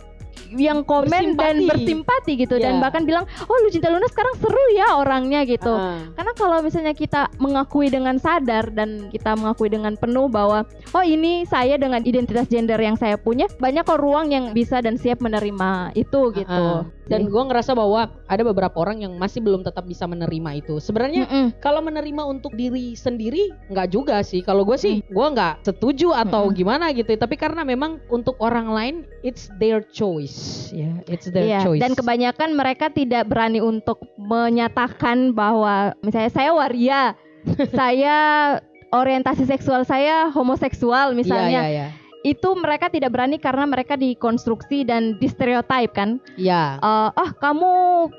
Speaker 4: yang komen dan
Speaker 3: Bersimpati.
Speaker 4: bersimpati gitu dan
Speaker 3: Iya.
Speaker 4: bahkan bilang, "Oh, Lucinta Luna sekarang seru ya orangnya" gitu.
Speaker 3: Ah.
Speaker 4: Karena kalau misalnya kita mengakui dengan sadar dan kita mengakui dengan penuh bahwa oh ini saya dengan identitas gender yang saya punya, banyak kok ruang yang bisa dan siap menerima itu gitu.
Speaker 3: Dan gue ngerasa bahwa ada beberapa orang yang masih belum tetap bisa menerima itu. Sebenarnya
Speaker 4: Mm-mm.
Speaker 3: kalau menerima untuk diri sendiri nggak juga sih. Kalau gue sih gue nggak setuju atau
Speaker 4: Mm-mm.
Speaker 3: gimana gitu. Tapi karena memang untuk orang lain it's their choice, ya, it's their
Speaker 4: Iya,
Speaker 3: choice.
Speaker 4: dan kebanyakan mereka tidak berani untuk menyatakan bahwa misalnya saya waria, saya orientasi seksual saya homoseksual misalnya.
Speaker 3: Iya, iya,
Speaker 4: Itu mereka tidak berani karena mereka dikonstruksi dan distereotip kan.
Speaker 3: iya.
Speaker 4: Eh, ah kamu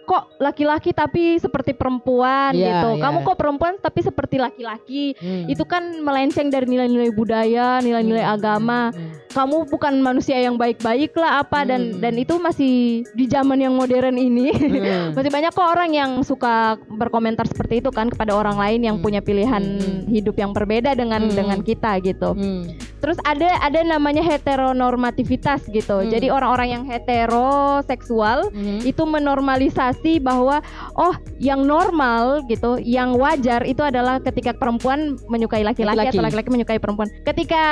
Speaker 4: kok laki-laki tapi seperti perempuan
Speaker 3: Iya,
Speaker 4: gitu.
Speaker 3: iya.
Speaker 4: Kamu kok perempuan tapi seperti laki-laki.
Speaker 3: Hmm.
Speaker 4: Itu kan melenceng dari nilai-nilai budaya, nilai-nilai
Speaker 3: Hmm,
Speaker 4: agama.
Speaker 3: hmm,
Speaker 4: Kamu bukan manusia yang baik-baik lah apa dan
Speaker 3: Hmm.
Speaker 4: dan itu masih di zaman yang modern ini.
Speaker 3: hmm.
Speaker 4: Masih banyak kok orang yang suka berkomentar seperti itu kan kepada orang lain yang
Speaker 3: Hmm.
Speaker 4: punya pilihan
Speaker 3: Hmm.
Speaker 4: hidup yang berbeda dengan
Speaker 3: Hmm.
Speaker 4: dengan kita gitu.
Speaker 3: Hmm.
Speaker 4: Terus ada ada namanya heteronormativitas gitu.
Speaker 3: Hmm.
Speaker 4: Jadi orang-orang yang heteroseksual
Speaker 3: Hmm.
Speaker 4: itu menormalisasi bahwa oh yang normal gitu, yang wajar itu adalah ketika perempuan menyukai laki-laki atau laki-laki menyukai perempuan. Ketika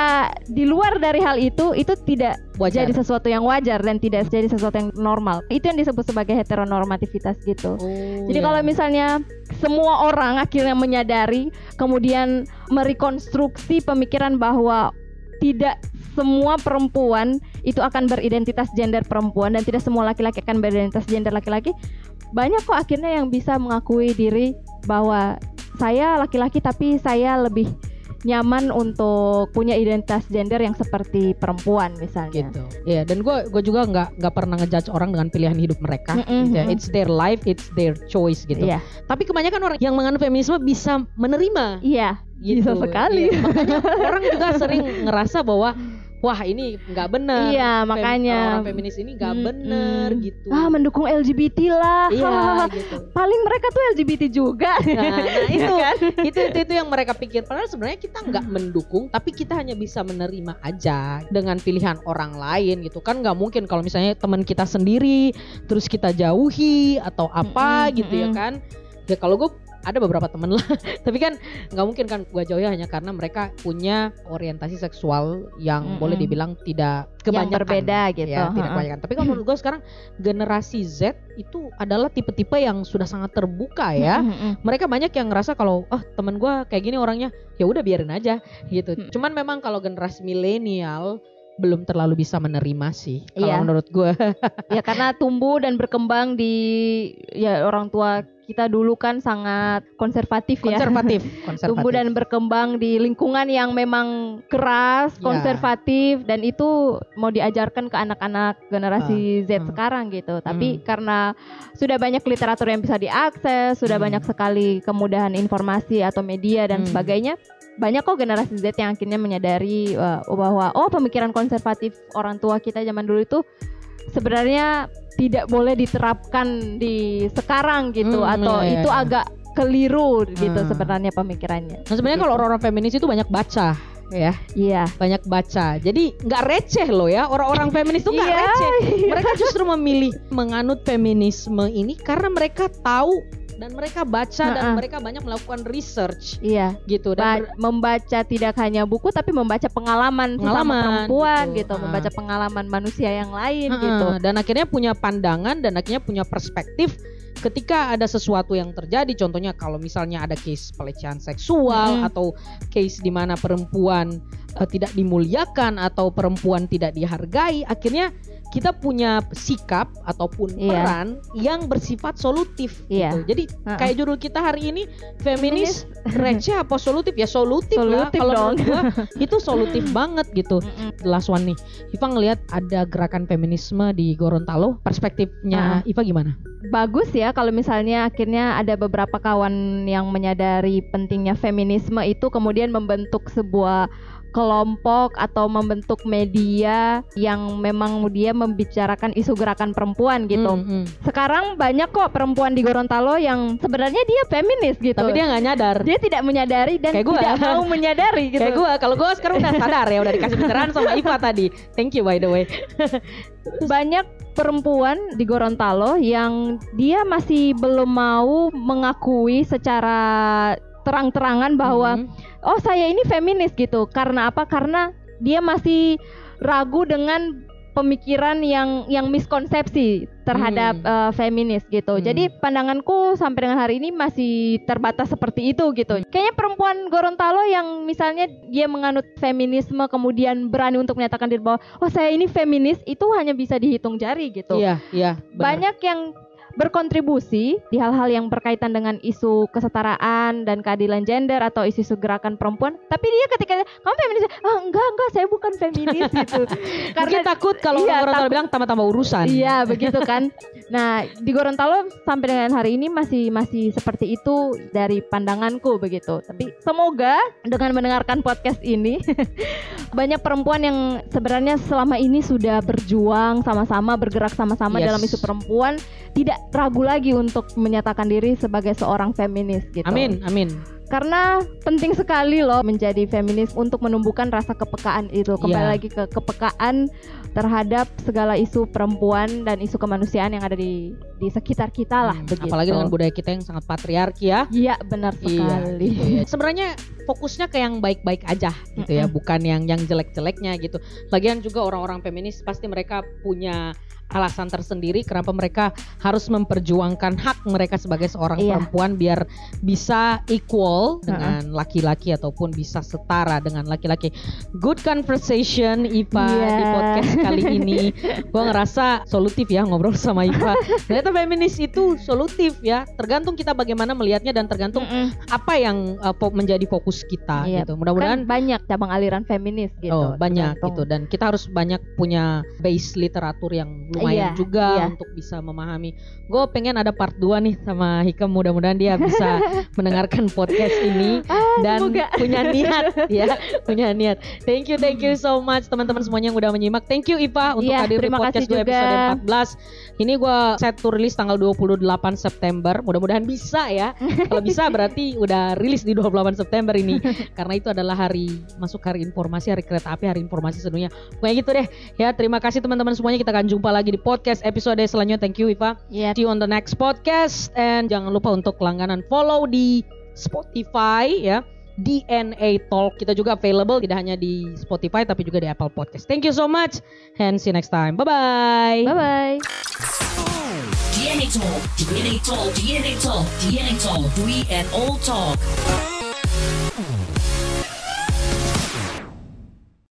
Speaker 4: di luar dari hal itu itu tidak
Speaker 3: Wajar.
Speaker 4: jadi sesuatu yang wajar dan tidak jadi sesuatu yang normal. Itu yang disebut sebagai heteronormativitas gitu.
Speaker 3: Oh,
Speaker 4: Jadi
Speaker 3: iya.
Speaker 4: kalau misalnya semua orang akhirnya menyadari, kemudian merekonstruksi pemikiran bahwa tidak semua perempuan itu akan beridentitas gender perempuan dan tidak semua laki-laki akan beridentitas gender laki-laki, banyak kok akhirnya yang bisa mengakui diri bahwa saya laki-laki tapi saya lebih nyaman untuk punya identitas gender yang seperti perempuan misalnya.
Speaker 3: gitu. Iya, dan gue gue juga nggak nggak pernah ngejudge orang dengan pilihan hidup mereka.
Speaker 4: Mm-mm,
Speaker 3: gitu ya. It's their life, it's their choice gitu.
Speaker 4: Iya,
Speaker 3: Tapi kebanyakan orang yang menganut feminisme bisa menerima.
Speaker 4: iya,
Speaker 3: Gitu.
Speaker 4: bisa sekali.
Speaker 3: Iya, makanya orang juga sering ngerasa bahwa wah ini nggak benar.
Speaker 4: Iya,
Speaker 3: Fem-
Speaker 4: makanya.
Speaker 3: orang feminis ini nggak
Speaker 4: Mm-mm.
Speaker 3: benar gitu.
Speaker 4: Ah, mendukung LGBT lah.
Speaker 3: Iya gitu.
Speaker 4: Paling mereka tuh LGBT juga.
Speaker 3: Nah, nah
Speaker 4: Iya
Speaker 3: itu,
Speaker 4: kan?
Speaker 3: itu itu itu yang mereka pikir. Padahal sebenarnya kita nggak mendukung, tapi kita hanya bisa menerima aja dengan pilihan orang lain gitu kan nggak mungkin kalau misalnya teman kita sendiri terus kita jauhi atau apa
Speaker 4: Mm-mm,
Speaker 3: gitu ya
Speaker 4: mm-mm.
Speaker 3: kan. Ya kalau gue ada beberapa temen lah, tapi kan nggak mungkin kan gue jauhi hanya karena mereka punya orientasi seksual yang
Speaker 4: Mm-mm.
Speaker 3: boleh dibilang tidak
Speaker 4: Yang
Speaker 3: kebanyakan.
Speaker 4: berbeda gitu.
Speaker 3: Ya, tidak
Speaker 4: Heeh.
Speaker 3: kebanyakan. Tapi kalau menurut gue sekarang generasi Z itu adalah tipe-tipe yang sudah sangat terbuka ya
Speaker 4: Mm-mm.
Speaker 3: mereka banyak yang ngerasa kalau oh temen gue kayak gini orangnya ya udah biarin aja gitu
Speaker 4: Hmm.
Speaker 3: cuman memang kalau generasi milenial belum terlalu bisa menerima sih kalau
Speaker 4: Iya.
Speaker 3: menurut gue
Speaker 4: ya karena tumbuh dan berkembang di ya orang tua kita dulu kan sangat konservatif ya.
Speaker 3: konservatif konservatif
Speaker 4: Tumbuh dan berkembang di lingkungan yang memang keras,
Speaker 3: Ya.
Speaker 4: konservatif dan itu mau diajarkan ke anak-anak generasi Z
Speaker 3: ah.
Speaker 4: sekarang gitu. Tapi
Speaker 3: Hmm.
Speaker 4: karena sudah banyak literatur yang bisa diakses, sudah
Speaker 3: Hmm.
Speaker 4: banyak sekali kemudahan informasi atau media dan
Speaker 3: Hmm.
Speaker 4: sebagainya, banyak kok generasi Z yang akhirnya menyadari uh, bahwa oh pemikiran konservatif orang tua kita zaman dulu itu sebenarnya tidak boleh diterapkan di sekarang gitu
Speaker 3: Hmm,
Speaker 4: atau
Speaker 3: iya, iya,
Speaker 4: itu agak keliru gitu
Speaker 3: Hmm.
Speaker 4: sebenarnya pemikirannya.
Speaker 3: nah sebenarnya kalau orang-orang feminis itu banyak baca ya
Speaker 4: Iya.
Speaker 3: banyak baca jadi nggak receh loh ya orang-orang feminis itu nggak
Speaker 4: Iya,
Speaker 3: receh mereka justru memilih menganut feminisme ini karena mereka tahu dan mereka baca dan
Speaker 4: Ha-ha.
Speaker 3: mereka banyak melakukan research
Speaker 4: Iya,
Speaker 3: gitu
Speaker 4: Ba-
Speaker 3: dan ber-
Speaker 4: membaca tidak hanya buku tapi membaca pengalaman,
Speaker 3: Pengalaman,
Speaker 4: perempuan
Speaker 3: gitu.
Speaker 4: gitu,
Speaker 3: Ah.
Speaker 4: membaca pengalaman manusia yang lain
Speaker 3: Heeh,
Speaker 4: gitu.
Speaker 3: dan akhirnya punya pandangan dan akhirnya punya perspektif ketika ada sesuatu yang terjadi contohnya kalau misalnya ada case pelecehan seksual
Speaker 4: Mm-mm.
Speaker 3: atau case di mana perempuan eh, tidak dimuliakan atau perempuan tidak dihargai akhirnya kita punya sikap ataupun
Speaker 4: Iya.
Speaker 3: peran yang bersifat solutif
Speaker 4: Iya.
Speaker 3: gitu. Jadi
Speaker 4: Heeh.
Speaker 3: kayak judul kita hari ini feminis receh apa solutif ya solutif, lah
Speaker 4: Solutif
Speaker 3: kalau
Speaker 4: dong.
Speaker 3: menurut gua itu solutif banget gitu last one nih. Iva ngelihat ada gerakan feminisme di Gorontalo. Perspektifnya Iva gimana?
Speaker 4: Bagus ya kalau misalnya akhirnya ada beberapa kawan yang menyadari pentingnya feminisme itu kemudian membentuk sebuah kelompok atau membentuk media yang memang dia membicarakan isu gerakan perempuan gitu.
Speaker 3: Hmm, hmm.
Speaker 4: Sekarang banyak kok perempuan di Gorontalo yang sebenarnya dia feminis gitu.
Speaker 3: Tapi dia nggak nyadar.
Speaker 4: dia tidak menyadari dan
Speaker 3: Kayak gua.
Speaker 4: tidak mau menyadari gitu.
Speaker 3: Kayak gue, kalau gue sekarang udah sadar ya, udah dikasih pencerahan sama Iva tadi. Thank you by the way.
Speaker 4: Banyak perempuan di Gorontalo yang dia masih belum mau mengakui secara terang-terangan bahwa
Speaker 3: Hmm.
Speaker 4: oh saya ini feminis gitu. Karena apa? Karena dia masih ragu dengan pemikiran yang yang miskonsepsi terhadap
Speaker 3: Hmm.
Speaker 4: eh, feminis gitu.
Speaker 3: Hmm.
Speaker 4: Jadi pandanganku sampai dengan hari ini masih terbatas seperti itu gitu. Kayaknya perempuan Gorontalo yang misalnya dia menganut feminisme kemudian berani untuk menyatakan diri bahwa oh saya ini feminis itu hanya bisa dihitung jari gitu.
Speaker 3: Iya, iya. benar.
Speaker 4: Banyak yang berkontribusi di hal-hal yang berkaitan dengan isu kesetaraan dan keadilan gender atau isu-isu gerakan perempuan. Tapi dia ketika kamu feminis, ah enggak enggak saya bukan feminis gitu.
Speaker 3: Mungkin takut kalau
Speaker 4: Iya,
Speaker 3: orang
Speaker 4: takut.
Speaker 3: bilang tambah-tambah urusan.
Speaker 4: Iya begitu kan. Nah di Gorontalo sampai dengan hari ini masih masih seperti itu dari pandanganku begitu. Tapi semoga dengan mendengarkan podcast ini banyak perempuan yang sebenarnya selama ini sudah berjuang sama-sama bergerak sama-sama
Speaker 3: Yes.
Speaker 4: dalam isu perempuan tidak ragu lagi untuk menyatakan diri sebagai seorang feminis gitu.
Speaker 3: Amin, amin.
Speaker 4: Karena penting sekali loh menjadi feminis untuk menumbuhkan rasa kepekaan itu. Kembali
Speaker 3: Iya.
Speaker 4: lagi ke kepekaan terhadap segala isu perempuan dan isu kemanusiaan yang ada di di sekitar kita lah
Speaker 3: Hmm,
Speaker 4: begitu.
Speaker 3: Apalagi dengan budaya kita yang sangat patriarki ya.
Speaker 4: Iya, benar
Speaker 3: Iya,
Speaker 4: sekali.
Speaker 3: gitu ya. Sebenarnya fokusnya ke yang baik-baik aja gitu ya,
Speaker 4: Mm-mm.
Speaker 3: bukan yang yang jelek-jeleknya gitu. Lagian juga orang-orang feminis pasti mereka punya alasan tersendiri kenapa mereka harus memperjuangkan hak mereka sebagai seorang
Speaker 4: Iya.
Speaker 3: perempuan biar bisa equal dengan laki-laki ataupun bisa setara dengan laki-laki. Good conversation Ipa
Speaker 4: Iya.
Speaker 3: di podcast kali ini. Gua ngerasa solutif ya ngobrol sama Ipa. Ternyata feminis itu solutif ya. Tergantung kita bagaimana melihatnya dan tergantung
Speaker 4: Mm-mm.
Speaker 3: apa yang uh, menjadi fokus kita
Speaker 4: Iya.
Speaker 3: gitu.
Speaker 4: Kan
Speaker 3: Mudah-mudahan
Speaker 4: banyak cabang aliran feminis gitu.
Speaker 3: oh banyak
Speaker 4: tergantung.
Speaker 3: gitu dan kita harus banyak punya base literatur yang lumayan
Speaker 4: Iya,
Speaker 3: juga
Speaker 4: iya.
Speaker 3: untuk bisa memahami. Gue pengen ada part 2 nih sama Hikam mudah-mudahan dia bisa mendengarkan podcast ini dan
Speaker 4: Ah, semoga.
Speaker 3: punya niat ya, punya niat. Thank you, thank you so much teman-teman semuanya yang udah menyimak. Thank you Ipa untuk
Speaker 4: Iya,
Speaker 3: hadir di podcast gue episode 14. Ini gue set to rilis tanggal 28 September. Mudah-mudahan bisa ya. Kalau bisa berarti udah rilis di 28 September ini karena itu adalah hari masuk hari informasi, hari kereta api, hari informasi sedunia. Pokoknya gitu deh. Ya, terima kasih teman-teman semuanya. Kita akan jumpa lagi di podcast episode selanjutnya. Thank you Iva.
Speaker 4: Iya.
Speaker 3: See you on the next podcast and jangan lupa untuk langganan follow di Spotify ya. DNA Talk kita juga available tidak hanya di Spotify tapi juga di Apple Podcast. Thank you so much and see you next time. Bye bye.
Speaker 4: Bye bye.
Speaker 1: DNA Talk, DNA Talk, DNA Talk, DNA Talk, we and all talk.